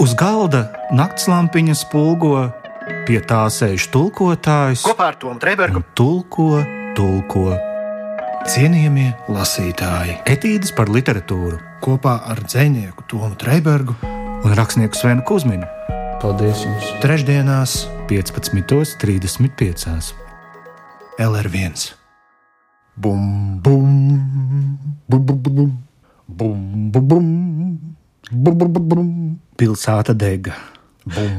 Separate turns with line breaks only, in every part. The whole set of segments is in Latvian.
Uz galda naktslampiņa spulgo, pie tā sēž tulkotājs.
Kopā ar Tomu Trēbergu
tulko, tulko.
Cienījamie lasītāji,
etīdes par literatūru
kopā ar dzinieku Tomu Trēbergu
un rakstnieku Svenu Kusminu.
Paldies jums! Trešdienās,
15.35.
LR1. Bum, bum, bum, bum, bum, bum, bum, bum, bum, bum, bum.
Pilsēta dega.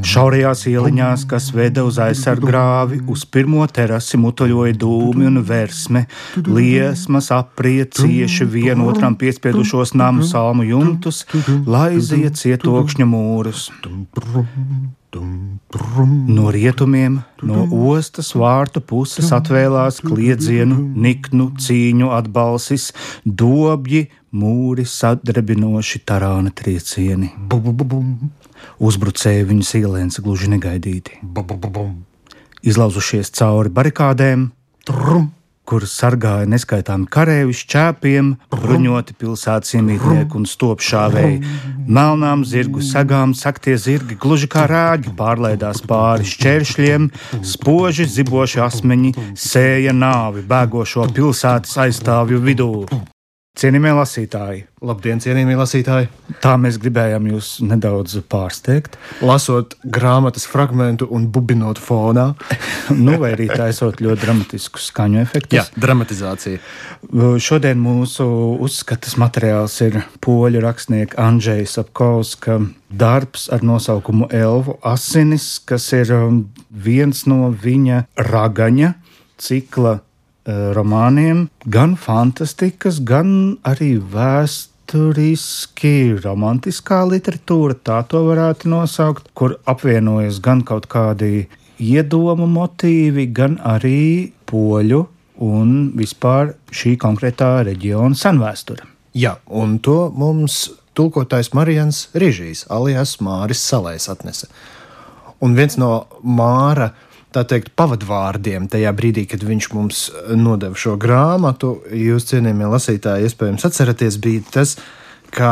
Šaurajās ieliņās, kas veda uz aizsargu grāvi, uz pirmo terasi mutoļoja dūmi un versme, liesmas aprija cieši vienotram piespiedušos namu salmu jumtus, laizija cietokšņa mūrus. No rietumiem, no ostas vārtu puses atvēlās kliedzienu, niknu, cīņu atbalsis, dobji, mūri sadrebinoši tarāna triecieni. Uzbrucēji viņu ielēns gluži negaidīti. Izlauzušies cauri barikādēm, trum, kur sargāja neskaitāmi kareivi šķēpiem, bruņoti pilsētas iemītnieki un stopšāvēji. Melnām zirgu sagām saktie zirgi gluži kā rāģi pārlaidās pāri šķēršļiem, spoži ziboši asmeņi sēja nāvi bēgošo pilsētas aizstāvju vidū. Cienījamie lasītāji,
labdien, cienījamie lasītāji!
Tā mēs gribējām jūs nedaudz pārsteigt.
Lasot grāmatas fragment un bubinot fonā,
nu, vai arī taisot ļoti dramatisku skaņu efektu.
Jā, dramatizācija.
Šodien mūsu uzskatas materiāls ir poļu rakstnieka Andrzeja Sapkovska darbs ar nosaukumu Elvu asinis, kas ir um, viens no viņa ragaņa cikla romāniem, gan fantastikas, gan arī vēsturiski romantiskā literatūra, tā to varētu nosaukt, kur apvienojas gan kaut kādi iedomu motīvi, gan arī poļu un vispār šī konkrētā reģiona senvēsture.
Jā, un to mums tulkotājs Marijans Rīžīs, alias Māris Salais atnesa. Un viens no Māra tā teikt, pavadvārdiem tajā brīdī, kad viņš mums nodeva šo grāmatu. Jūs, cienījamie lasītāji, iespējams atceraties, bija tas, ka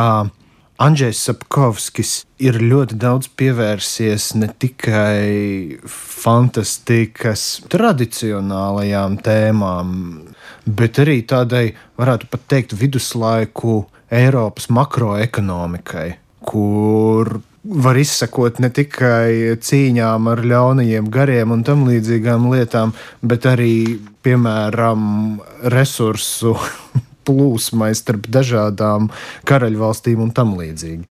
Andrzejs Sapkovskis ir ļoti daudz pievērsies ne tikai fantastikas tradicionālajām tēmām, bet arī tādai, varētu pat teikt, viduslaiku Eiropas makroekonomikai, kur var izsekot ne tikai cīņām ar ļaunajiem gariem un tam līdzīgām lietām, bet arī, piemēram, resursu plūsmai starp dažādām karaļvalstīm un tam līdzīgi.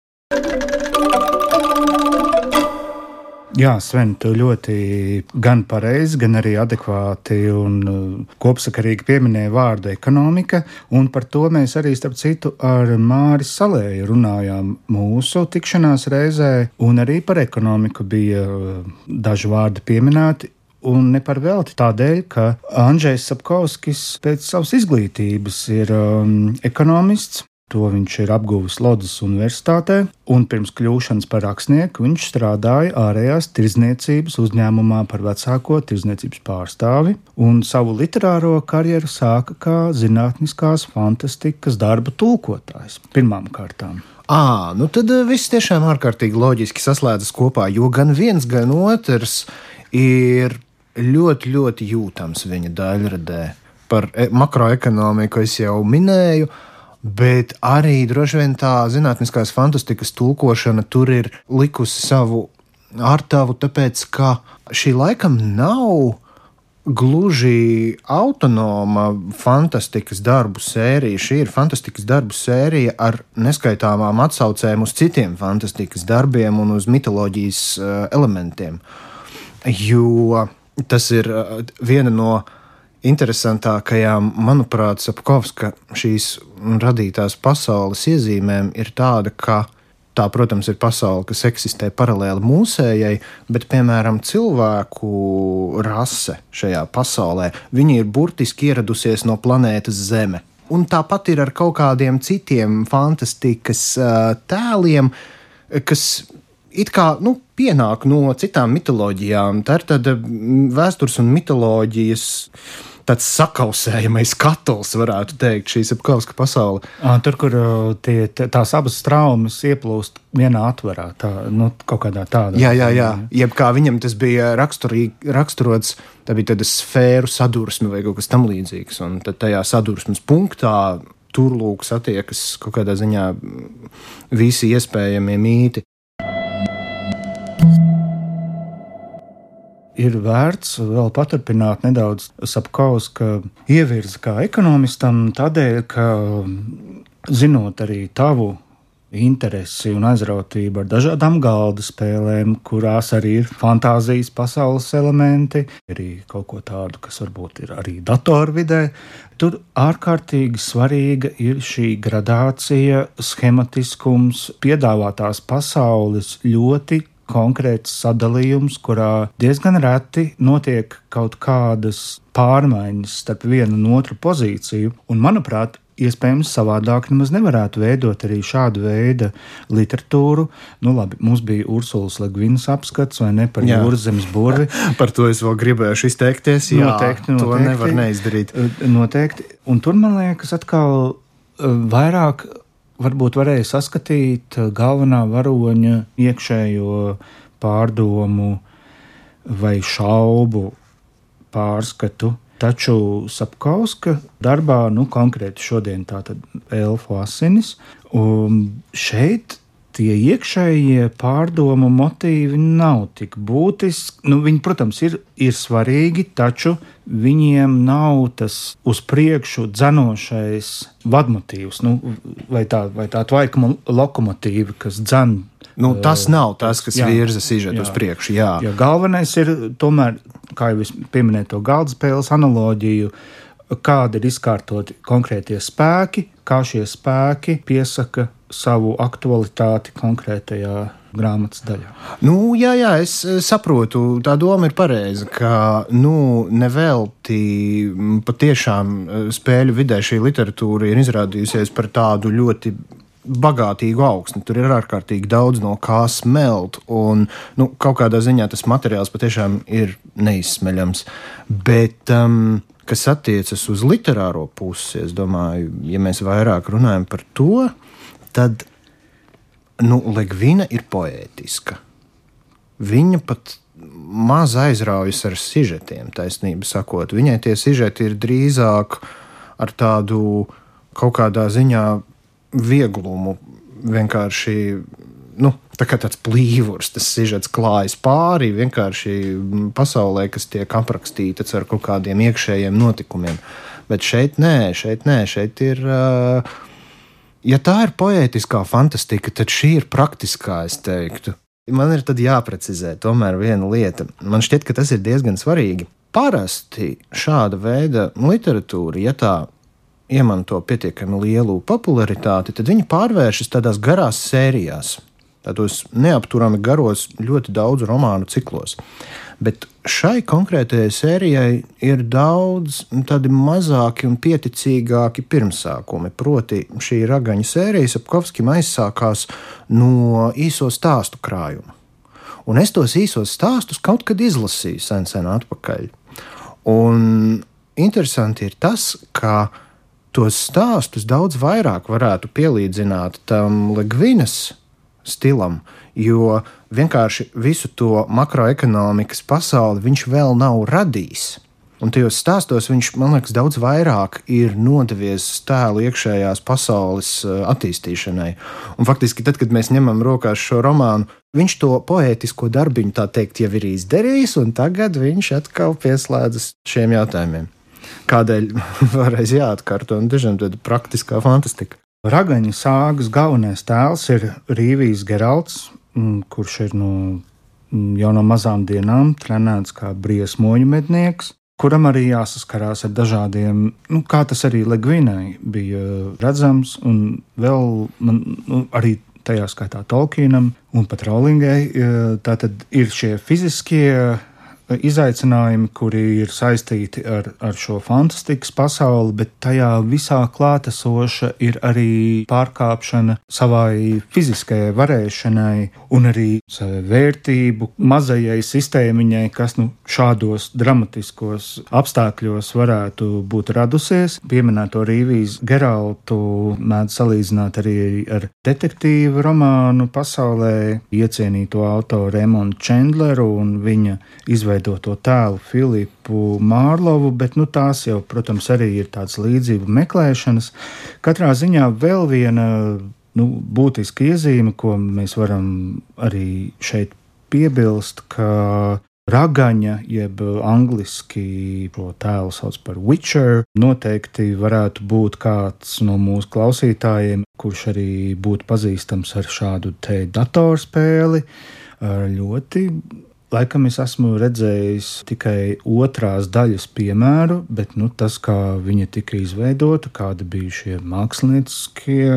Jā, Sven, tu ļoti gan pareizi, gan arī adekvāti un uh, kopsakarīgi pieminēji vārdu ekonomika, un par to mēs arī, starp citu, ar Māri Salēju runājām mūsu tikšanās reizē, un arī par ekonomiku bija uh, daži vārdi pieminēti. Un ne par velti tādēļ, ka Andrzejs Sapkovskis pēc savas izglītības ir um, ekonomists, To viņš ir apguvis Lodzes Universitātē, un pirms kļūšanas par rakstnieku viņš strādāja ārējās tirdzniecības uzņēmumā par vecāko tirdzniecības pārstāvi, un savu literāro karjeru sāka kā zinātniskās fantastikas darbu tulkotājs pirmām kārtām.
À, nu tad eh, viss tiešām ārkārtīgi loģiski saslēdzas kopā, jo gan viens, gan otrs ir ļoti, ļoti jūtams viņa daļradē. Par e, makroekonomiku es jau minēju, bet arī droši vien tā zinātniskās fantastikas tulkošana tur ir likusi savu ārtavu, tāpēc ka šī laikam nav gluži autonoma fantastikas darbu sērija. Šī ir fantastikas darbu sērija ar neskaitāmām atsaucēm uz citiem fantastikas darbiem un uz mitoloģijas uh, elementiem. Jo tas ir uh, viena no interesantākajām, manuprāt, Sapkovska šīs radītās pasaules iezīmēm ir tāda, ka tā, protams, ir pasaule, kas eksistē paralēli mūsējai, bet, piemēram, cilvēku rase šajā pasaulē, viņi ir burtiski ieradusies no planētas Zeme. Un tāpat ir ar kaut kādiem citiem fantastikas tēliem, kas it kā nu, pienāk no citām mitoloģijām. Tā ir tāda vēstures un mitoloģijas tāds sakausējamais katls, varētu teikt, šīs apkauska pasaule.
Tur, kur tie, tās abas traumas ieplūst vienā atverā, tā, nu, kaut kādā tādā.
Jā, jā, jā. Jeb kā viņam tas bija raksturots, tā bija tāda sfēru sadursme vai kaut kas tam līdzīgs. Un tad tajā sadursmes punktā tur lūk satiekas kaut kādā ziņā visi iespējamie mīti.
Ir vērts vēl paturpināt nedaudz Sapkauska ievirzi kā ekonomistam, tādēļ, ka zinot arī tavu interesi un aizrautību ar dažādām galda spēlēm, kurās arī ir fantāzijas pasaules elementi, arī kaut ko tādu, kas varbūt ir arī datorvidē. Tur ārkārtīgi svarīga ir šī gradācija, schematiskums, piedāvātās pasaules ļoti konkrēts sadalījums, kurā diezgan reti notiek kaut kādas pārmaiņas starp vienu un otru pozīciju. Un, manuprāt, iespējams, savādāk nemaz nevarētu veidot arī šādu veidu literatūru. Nu, labi, mums bija Ursulas Ligvinas apskats, vai ne par Jā. jūras zemes burvi.
par to es vēl gribēju izteikties. Jā, noteikti, noteikti. To nevar neizdarīt.
Noteikti. Un tur man liekas, atkal vairāk varbūt varēja saskatīt eh, galvenā varoņa iekšējo pārdomu vai šaubu pārskatu. Taču Sapkauska darbā, nu, konkrēti šodien tātad elfu asinis, un šeit tie iekšējie pārdomu motīvi nav tik būtiski. Nu, viņi, protams, ir, ir svarīgi, taču viņiem nav tas uz priekšu dzenošais vadmotīvs, nu, vai tā, vai tā tvaikuma lokomotīva, kas dzen.
Nu, tas nav tas, kas jā, virza sižetu uz priekšu. Jā.
Jā, galvenais ir tomēr, kā jau es pieminēju, to galda spēles analoģiju, kādi ir izkārtoti konkrētie spēki, kā šie spēki piesaka savu aktualitāti konkrētajā grāmatas daļā.
Nu, jā, jā, es saprotu, tā doma ir pareiza, ka nu, nevelti patiešām e, spēļu vidē šī literatūra ir izrādījusies par tādu ļoti bagātīgu augsni. Tur ir ārkārtīgi daudz no kā smelt, un nu, kaut kādā ziņā tas materiāls patiešām ir neizsmeļams. Bet, um, kas attiecas uz literāro pusi, es domāju, ja mēs vairāk runājam par to, tad nu, Ligvina ir poētiska. Viņa pat maz aizraujas ar sižetiem, taisnība sakot. Viņai tie sižeti ir drīzāk ar tādu kaut kādā ziņā vieglumu, vienkārši nu, tā tāds plīvurs, tas sižets klājas pāri vienkārši pasaulē, kas tiek aprakstīta ar kaut kādiem iekšējiem notikumiem. Bet šeit nē, šeit nē, šeit ir. Uh, Ja tā ir poētiskā fantastika, tad šī ir praktiskā, es teiktu. Man ir jāprecizē tomēr viena lieta. Man šķiet, ka tas ir diezgan svarīgi. Parasti šāda veida literatūra, ja tā iemanto pietiekami lielu popularitāti, tad viņi pārvēršas tādās garās sērijās, tādos neapturami garos, ļoti daudzu romānu ciklos. Bet šai konkrētajai sērijai ir daudz tādi mazāki un pieticīgāki pirmsākumi. Proti, šī ragaņa sērija Sapkovskim aizsākās no īso stāstu krājuma. Un es tos īsos stāstus kaut kad izlasīju sen, sen atpakaļ. Un interesanti ir tas, ka tos stāstus daudz vairāk varētu pielīdzināt tam Ligvinas stilam, jo vienkārši visu to makroekonomikas pasauli viņš vēl nav radījis. Un tajos stāstos viņš, man liekas, daudz vairāk ir nodevies tēlu iekšējās pasaules eh, attīstīšanai. Un faktiski, tad, kad mēs ņemam rokās šo romānu, viņš to poētisko darbiņu, tā teikt, jau ir izdarījis, un tagad viņš atkal pieslēdzas šiem jautājumiem. Kādēļ vēlreiz jāatkārto, un dažiem tāda praktiskā fantastika.
Ragaņa sāgas galvenais tēls ir Rīvijas Geralds, kurš ir no, mm, jau no mazām dienām trenēts kā briesmoņu mednieks, kuram arī jāsaskarās ar dažādiem, nu, kā tas arī Ligvinai bija redzams, un vēl man, nu, arī tajā skaitā Tolkienam un pat Rowlingai. Tā tad ir šie fiziskie izaicinājumi, kuri ir saistīti ar, ar šo fantastikas pasauli, bet tajā visā klātesoša ir arī pārkāpšana savai fiziskajai varēšanai un arī savai vērtību mazajai sistēmiņai, kas nu, šādos dramatiskos apstākļos varētu būt radusies. Pieminēto Rīvijas Geraltu mēdz salīdzināt arī ar detektīvu romānu pasaulē iecienīto autoru Emonu Čendleru un viņa izveidoto tēlu Filipu Mārlovu, bet nu, tās jau, protams, arī ir tādas līdzību meklēšanas. Katrā ziņā vēl viena nu, būtiska iezīme, ko mēs varam arī šeit piebilst, ka ragaņa, jeb angļuiski šo tēlu sauc par Witcher, noteikti varētu būt kāds no mūsu klausītājiem, kurš arī būtu pazīstams ar šādu te datorspēli, ar ļoti Laikam es esmu redzējis tikai otrās daļas piemēru, bet nu, tas, kā viņa tika izveidota, kādi bija šie mākslinieckie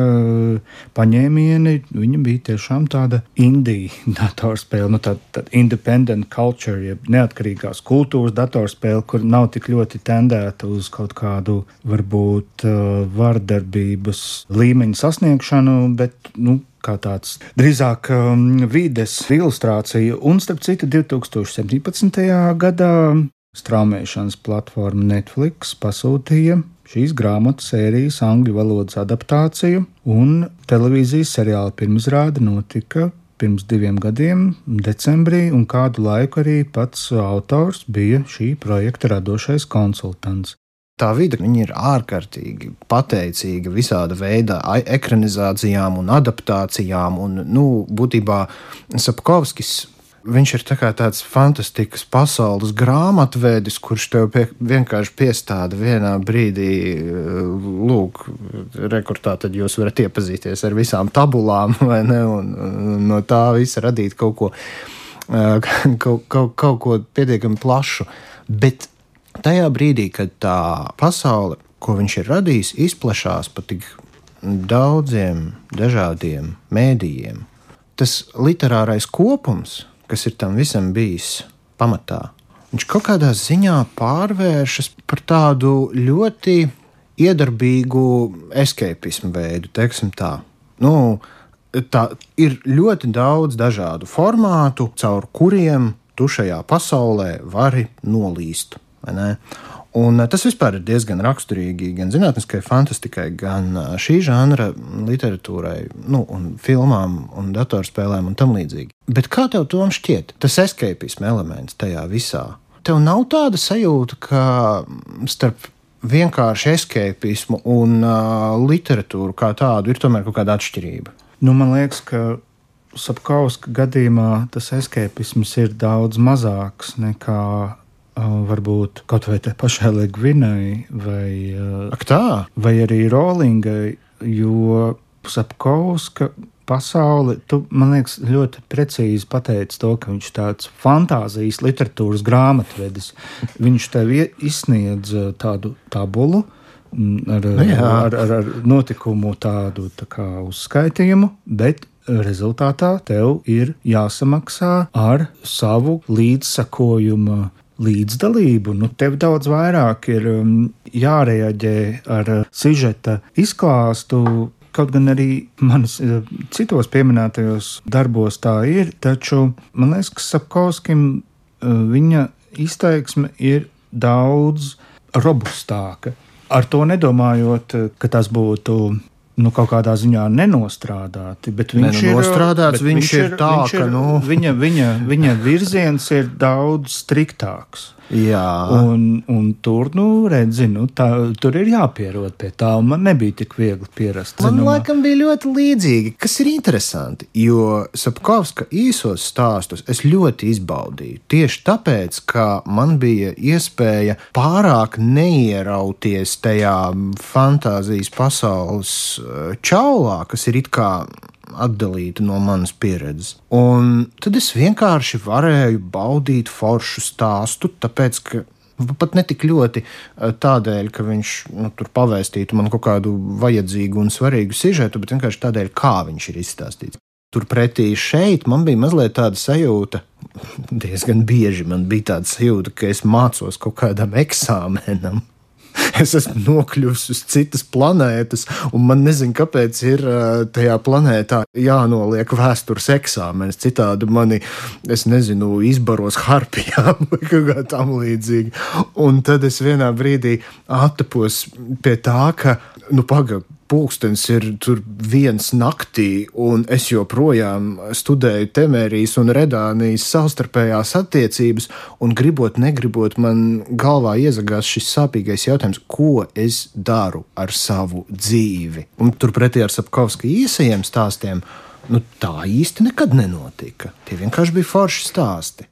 paņēmieni, viņa bija tiešām tāda indija datorspēle, nu, tāda, tāda independent culture, jeb neatkarīgās kultūras datorspēle, kur nav tik ļoti tendēta uz kaut kādu varbūt vardarbības līmeņa sasniegšanu, bet nu, kā tāds drīzāk um, vides ilustrācija. Un, starp citu, 2017. gadā straumēšanas platforma Netflix pasūtīja šīs grāmatas sērijas angļu valodas adaptāciju, un televīzijas seriāla pirmizrāde notika pirms diviem gadiem, decembrī, un kādu laiku arī pats autors bija šī projekta radošais konsultants.
Tā vide ir ārkārtīgi pateicīga visāda veida ekranizācijām un adaptācijām. Un, nu, būtībā Sapkovskis viņš ir tā tāds fantastisks pasaules grāmatvedis, kurš tev pie, vienkārši piestāda vienā brīdī, lūk, rekordā tad jūs varat iepazīties ar visām tabulām, vai ne, un, un no tā visa radīt kaut ko, kaut, kaut, kaut ko pietiekami plašu. Bet tajā brīdī, kad tā pasaule, ko viņš ir radījis, izplatās pa tik daudziem dažādiem mēdījiem, tas literārais kopums, kas ir tam visam bijis pamatā, viņš kaut kādā ziņā pārvēršas par tādu ļoti iedarbīgu escapismu veidu, teiksim tā. Nu, tā ir ļoti daudz dažādu formātu, caur kuriem tu šajā pasaulē vari nolīst. Un eh, tas vispār ir diezgan raksturīgi gan zinātniskai fantastikai, gan eh, šī žanra literatūrai, nu, un filmām, un datorspēlēm un tam līdzīgi. Bet kā tev tom šķiet, tas escapisma elements tajā visā? Tev nav tāda sajūta, ka starp vienkārši escapismu un uh, literatūru kā tādu ir tomēr kaut kāda atšķirība.
Nu, man liekas, ka Sapkauska gadījumā tas escapisms ir daudz mazāks nekā varbūt kaut vai tai pašai Ligvinai vai,
Ak, tā.
vai arī Rolingai, jo Sapkauska pasauli, tu, man liekas, ļoti precīzi pateici to, ka viņš ir tāds fantāzijas literatūras grāmatvedis. Viņš tev izsniedz tādu tabulu. Ar, nu, ar, ar, ar notikumu tādu tā kā uzskaitījumu, bet rezultātā tev ir jāsamaksā ar savu līdzsakojumu līdzdalību, nu, tev daudz vairāk ir um, jārēģē ar uh, sižeta izklāstu. Kaut gan arī manis uh, citos pieminētajos darbos tā ir, taču man liekas, ka Sapkauskim uh, viņa izteiksme ir daudz robustāka. Ar to nedomājot, ka tas būtu nu, kaut kādā ziņā nenostrādāti. Viņš
ne, nu, ir, bet
viņš
viņš ir tā,
viņš
ka nu...
viņa, viņa, viņa virziens ir daudz striktāks.
Jā.
Un, un tur, nu, redzi, nu, tā, tur ir jāpierod pie tā, un man nebija tik viegli pierast.
Man zinumā. laikam bija ļoti līdzīgi, kas ir interesanti, jo Sapkovska īsos stāstus es ļoti izbaudīju. Tieši tāpēc, ka man bija iespēja pārāk neierauties tajā fantāzijas pasaules eh, čaulā, kas ir it kā atdalīta no manas pieredzes. Un tad es vienkārši varēju baudīt foršu stāstu, tāpēc ka pat ne tik ļoti eh, tādēļ, ka viņš nu, tur pavēstītu man kaut kādu vajadzīgu un svarīgu sižetu, bet vienkārši tādēļ, kā viņš ir izstāstīts. Turpretī šeit man bija mazliet tāda sajūta, diezgan bieži man bija tāda sajūta, ka es mācos kaut kādam eksāmenam. Es esmu nokļuvis uz citas planētas, un man nezinu, kāpēc ir tajā planētā jānoliek vēstures eksāmenis. Citādi mani, es nezinu, izbaros harpijām vai kā tam līdzīga. Un tad es vienā brīdī attapos pie tā, ka, nu, pagaidi pulkstenis ir tur viens naktī, un es joprojām studēju Temērijas un Redānijas savstarpējās attiecības, un gribot, negribot, man galvā iezagās šis sāpīgais jautājums, ko es daru ar savu dzīvi. Un turpretī ar Sapkovska īsajiem stāstiem, nu tā īsti nekad nenotika. Tie vienkārši bija forši stāsti.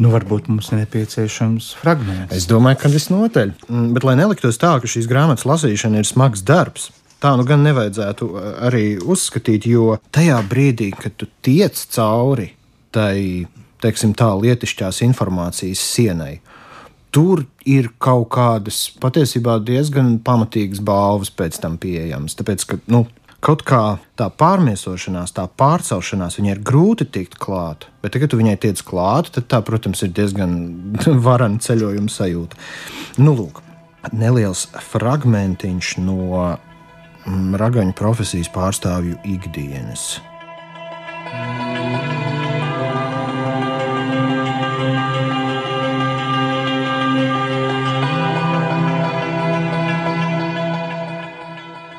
Nu, varbūt mums ir nepieciešams fragments.
Es domāju, ka visnotaļ. Mm, bet, lai neliktos tā, ka šīs grāmatas lasīšana ir smags darbs, tā nu gan nevajadzētu uh, arī uzskatīt, jo tajā brīdī, kad tu tiec cauri tai, teiksim, tā lietišķās informācijas sienai, tur ir kaut kādas patiesībā diezgan pamatīgas balvas pēc tam pieejamas. Tāpēc, ka, nu, kaut kā tā pārmiesošanās, tā pārcelšanās, viņai ir grūti tikt klāt. Bet, kad tu viņai tiec klāt, tad tā, protams, ir diezgan varana ceļojuma sajūta. Nu, lūk, neliels fragmentiņš no mm, ragaņu profesijas pārstāvju ikdienas.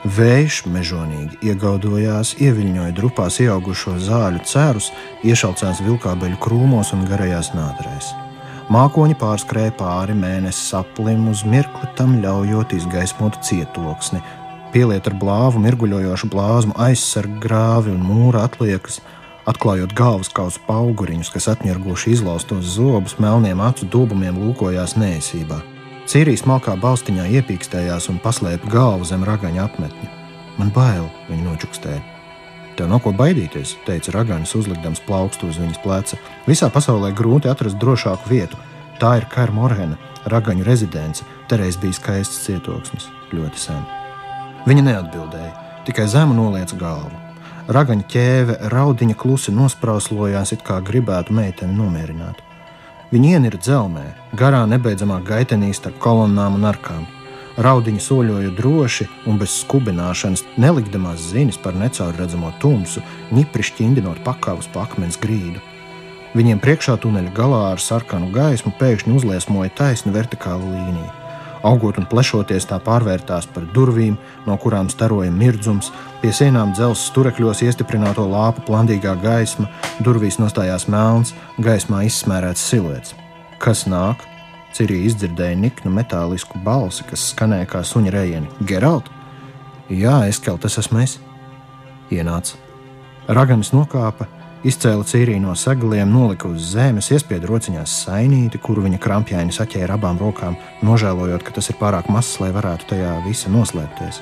Vējš mežonīgi iegaudojās, ieviļņoja drupās ieaugušo zāļu cerus, iešaucās vilkābeļu krūmos un garajās nādrēs. Mākoņi pārskrēja pāri mēnesis aplim, uz mirkli tam ļaujot izgaismot cietoksni, pieliet ar blāvu mirguļojošu blāzmu aizsargu grāvi un mūra atliekas, atklājot galvas kausu auguriņus, kas atņirguši izlaustos zobus, melniem acu dubumiem lūkojās neesībā. Cīrijas malkā balstiņā iepīkstējās un paslēpa galvu zem ragaņa apmetņa. Man bail, viņa nočukstēja. Tev nav ko baidīties, teica Raganis, uzlikdams plaukstu uz viņas pleca. Visā pasaulē grūti atrast drošāku vietu. Tā ir Kara Morhena, Ragaņu rezidence, Terēs bija skaists cietoksnis, ļoti sen. Viņa neatbildēja, tikai zemu nolieca galvu. Ragaņa ķēve raudiņa klusi nosprauslojās, it kā gribētu meiteni nomierināt. Viņi ienira dzelmē, garā nebeidzamā gaitenī starp kolonnām un arkām. Raudiņi soļoja droši un bez skubināšanas, nelikdamās ziņas par necaurredzamo tumsu, ņipri šķindinot pakāpus pa akmens grīdu. Viņiem priekšā tuneļa galā ar sarkanu gaismu pēkšņi uzliesmoja taisna vertikāla līnija. Augot un plešoties, tā pārvērtās par durvīm, no kurām staroja mirdzums, pie sienām dzelzs sturekļos iestiprināto lāpu plandīgā gaisma, durvīs nostājās melns, gaismā izsmērēts siluets. Kas nāk? Cirī izdzirdēja niknu metālisku balsi, kas skanēja kā suņa rejieni. Geralt! Jā, Eskel, tas esmu es! Ienāca. Raganis nokāpa, Izcēla cīriju no sagaliem, nolika uz zemes, iespieda rociņās sainīti, kuru viņa krampjaini saķēra abām rokām, nožēlojot, ka tas ir pārāk mazs, lai varētu tajā visa noslēpties.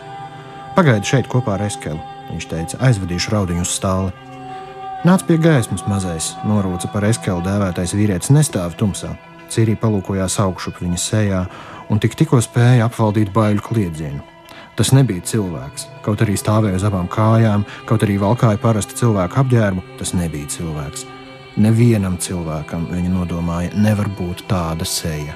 Pagaidi šeit kopā ar Eskelu, viņš teica, aizvedīšu raudiņu uz stāli. Nāc pie gaismas, mazais, norūca par Eskelu dēvētais vīrietis, nestāv tumsā. Cīrija palūkojās augšup viņa sejā un tik tikko spēja apvaldīt baiļu kliedzienu. Tas nebija cilvēks. Kaut arī stāvēja uz abām kājām, kaut arī valkāja parastu cilvēku apģērbu, tas nebija cilvēks. Nevienam cilvēkam, viņa nodomāja, nevar būt tāda seja.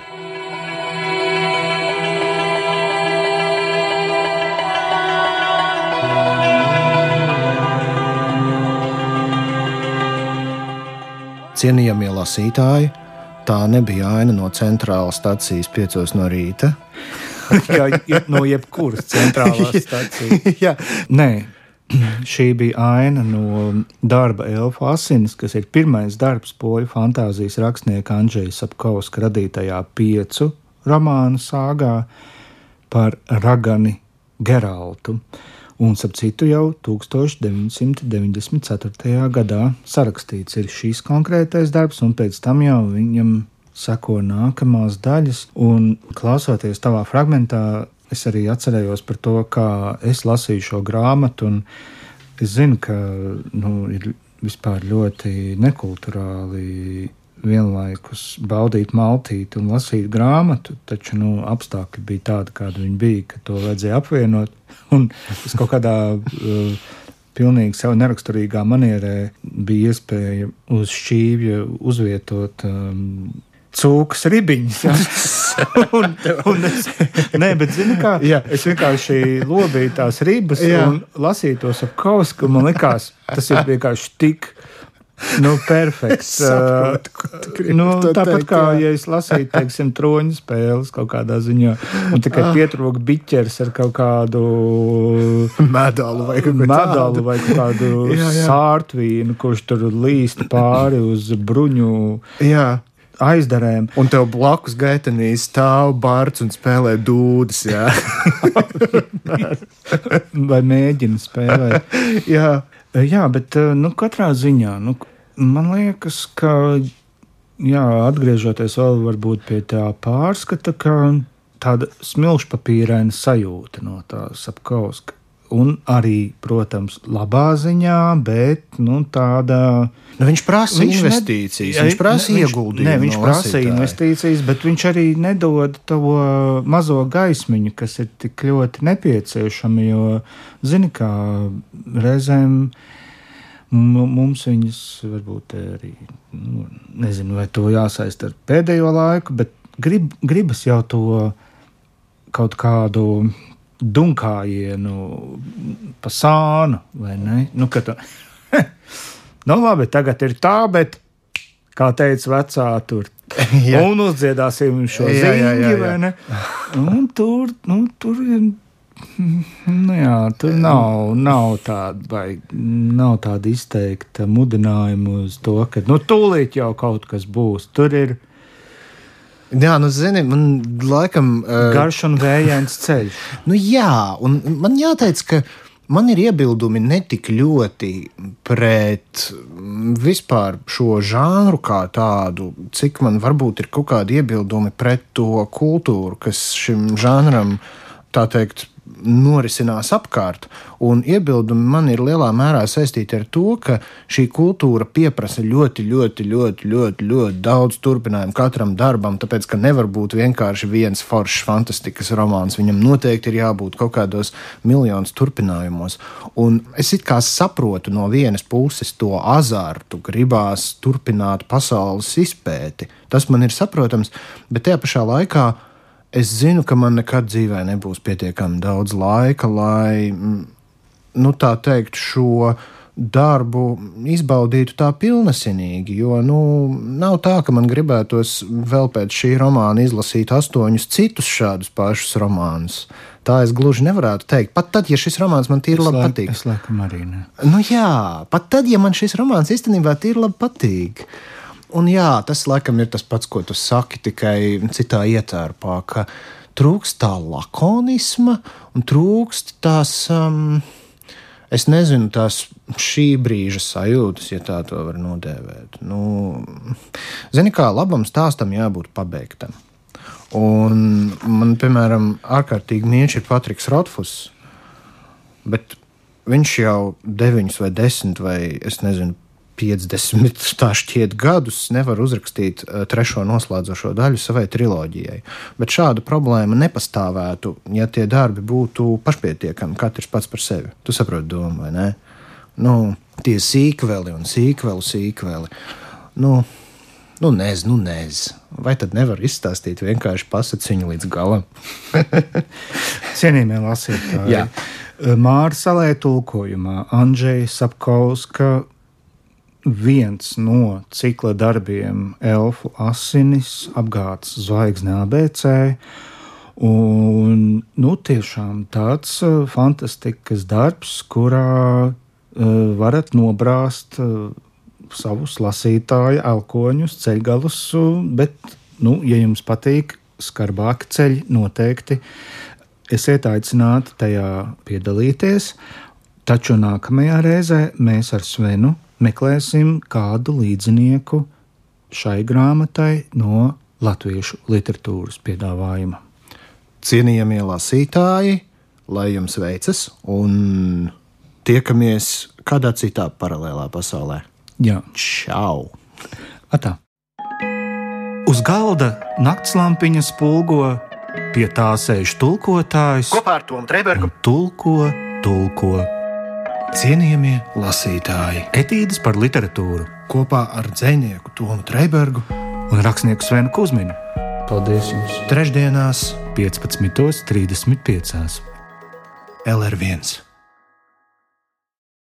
Cienījamie lasītāji, tā nebija aina no centrālas stācijas piecos no rīta.
Jā, no jebkuras centrālās stācijas. Nē, šī bija aina no darba Elfu Asinis, kas ir pirmais darbs poļu fantāzijas rakstnieka Andrzeja Sapkauska radītajā piecu romānu sāgā par ragani Geraltu. Un, ap citu, jau 1994. gadā sarakstīts ir šīs konkrētais darbs, un pēc tam jau viņam seko nākamās daļas. Un klausoties tavā fragmentā, es arī atcerējos par to, kā es lasīju šo grāmatu. Es zinu, ka nu, ir vispār ļoti nekulturāli vienlaikus baudīt maltīti un lasīt grāmatu, taču nu, apstākļi bija tādi, kādi viņi bija, ka to vajadzēja apvienot. Un es kaut kādā uh, pilnīgi sev neraksturīgā manierē bija iespēja uz šķīvja uzvietot um, cūkas ribiņas. Ja? un, un es, nē, bet zini, kā, jā. es vienkārši lobīju tās ribas jā. un lasīju tos ap kausku. Man liekas, tas ir vienkārši tik Nu, perfekts.
Saprotu,
nu, tāpat teikt, kā, jā. ja es lasīju, teiksim, troņu spēles kaut kādā ziņā, un tikai ah. pietrūka biķers ar kaut kādu
medalu vai,
medalu vai kādu jā, jā. sārtvīnu, kurš tur līst pāri uz bruņu.
Jā
aizdarēm.
Un tev blakus gaitenīs stāv bārts un spēlē dūdas.
Vai mēģina spēlēt?
jā.
jā, bet nu, katrā ziņā nu, man liekas, ka jā, atgriežoties vēl pie tā pārskata, ka tāda smilšpapīraina sajūta no tās apkauska un arī, protams, labā ziņā, bet nu, tāda.
Nu, viņš prasa viņš investīcijas, ne, viņš prasa ieguldījumus.
Nē, viņš no prasa lasītāji. investīcijas, bet viņš arī nedod to mazo gaismiņu, kas ir tik ļoti nepieciešama. Jo, zini, kā reizēm mums viņas varbūt arī, nu, nezinu, vai to jāsaist ar pēdējo laiku, bet grib, gribas jau to kaut kādu dunkājienu pa sānu, vai ne? Nu, tu, nu labi, tagad ir tā, bet, kā teica vecā, tur jā. un uzdziedāsim šo? Un tur, nu, tur ir. Nu jā, tur nav, nav tāda, vai nav tāda izteikta mudinājuma uz to, ka nu, tūlīt jau kaut kas būs. Tur ir
Jā, nu, zini, man laikam.
Uh, Garš un vējains ceļš.
Nu, jā, un man jāteic, ka man ir iebildumi ne tik ļoti pret vispār šo žanru kā tādu, cik man varbūt ir kaut kādi iebildumi pret to kultūru, kas šim žanram, tā teikt, norisinās apkārt. Un iebildumi man ir lielā mērā saistīti ar to, ka šī kultūra pieprasa ļoti, ļoti, ļoti, ļoti, ļoti daudz turpinājumu katram darbam, tāpēc ka nevar būt vienkārši viens foršs fantastikas romāns. Viņam noteikti ir jābūt kaut kādos miljonus turpinājumos. Un es it kā saprotu no vienas puses to azartu, gribās turpināt pasaules izpēti. Tas man ir saprotams, bet tajā pašā laikā es zinu, ka man nekad dzīvē nebūs pietiekami daudz laika, lai, mm, nu, tā teikt, šo darbu izbaudītu tā pilnesinīgi. Jo nu, nav tā, ka man gribētos vēl pēc šī romāna izlasīt astoņus citus šādus pašus romānus. Tā es gluži nevarētu teikt. Pat tad, ja šis romāns man tīri labi patīk.
Es laikam arī ne.
Nu, jā, pat tad, ja man šis romāns īstenībā tīri labi patīk. Un jā, tas laikam ir tas pats, ko tu saki, tikai citā ietērpā, ka trūkst tā lakonisma un trūkst tās. Um, es nezinu, tās šī brīža sajūtas, ja tā to var nodēvēt. Nu, Zini, kā labam stāstam jābūt pabeigtam. Un man, piemēram, ārkārtīgi mīļš ir Patriks Rotfus, bet viņš jau deviņus vai desmit vai es nezinu, 50, tā šķiet, gadus nevar uzrakstīt uh, trešo noslēdzošo daļu savai triloģijai. Bet šāda problēma nepastāvētu, ja tie darbi būtu pašpietiekami, katrs pats par sevi. Tu saproti domu, vai ne? Nu, tie sīkveli un sīkveli, sīkveli. Nu, nu nezinu, nu, nezinu. Vai tad nevar izstāstīt vienkārši pasakiņu līdz galam?
Cienījamie lasītāji! Māra Salē tulkojumā Andrzeja Sapkauska viens no cikla darbiem Elfu asinis, apgādes zvaigzne ABC. Un, nu, tiešām tāds uh, fantastisks darbs, kurā uh, varat nobrāzt uh, savus lasītāju elkoņus, ceļgalus, uh, bet, nu, ja jums patīk skarbāki ceļi, noteikti esiet aicināti tajā piedalīties. Taču nākamajā reizē mēs ar Svenu meklēsim kādu līdzinieku šai grāmatai no latviešu literatūras piedāvājuma.
Cienījamie lasītāji, lai jums veicas, un tiekamies kādā citā paralēlā pasaulē.
Jā,
čau!
Atā. Uz galda naktslampiņa spulgo, pie tā sēž tulkotājs.
Kopā ar Tomu Trēbergu
tulko, tulko.
Cienījamie lasītāji,
etīdes par literatūru
kopā ar dzinieku Tomu Trēbergu
un rakstnieku Svenu Kusminu.
Paldies jums!
Trešdienās
15.35.
LR1.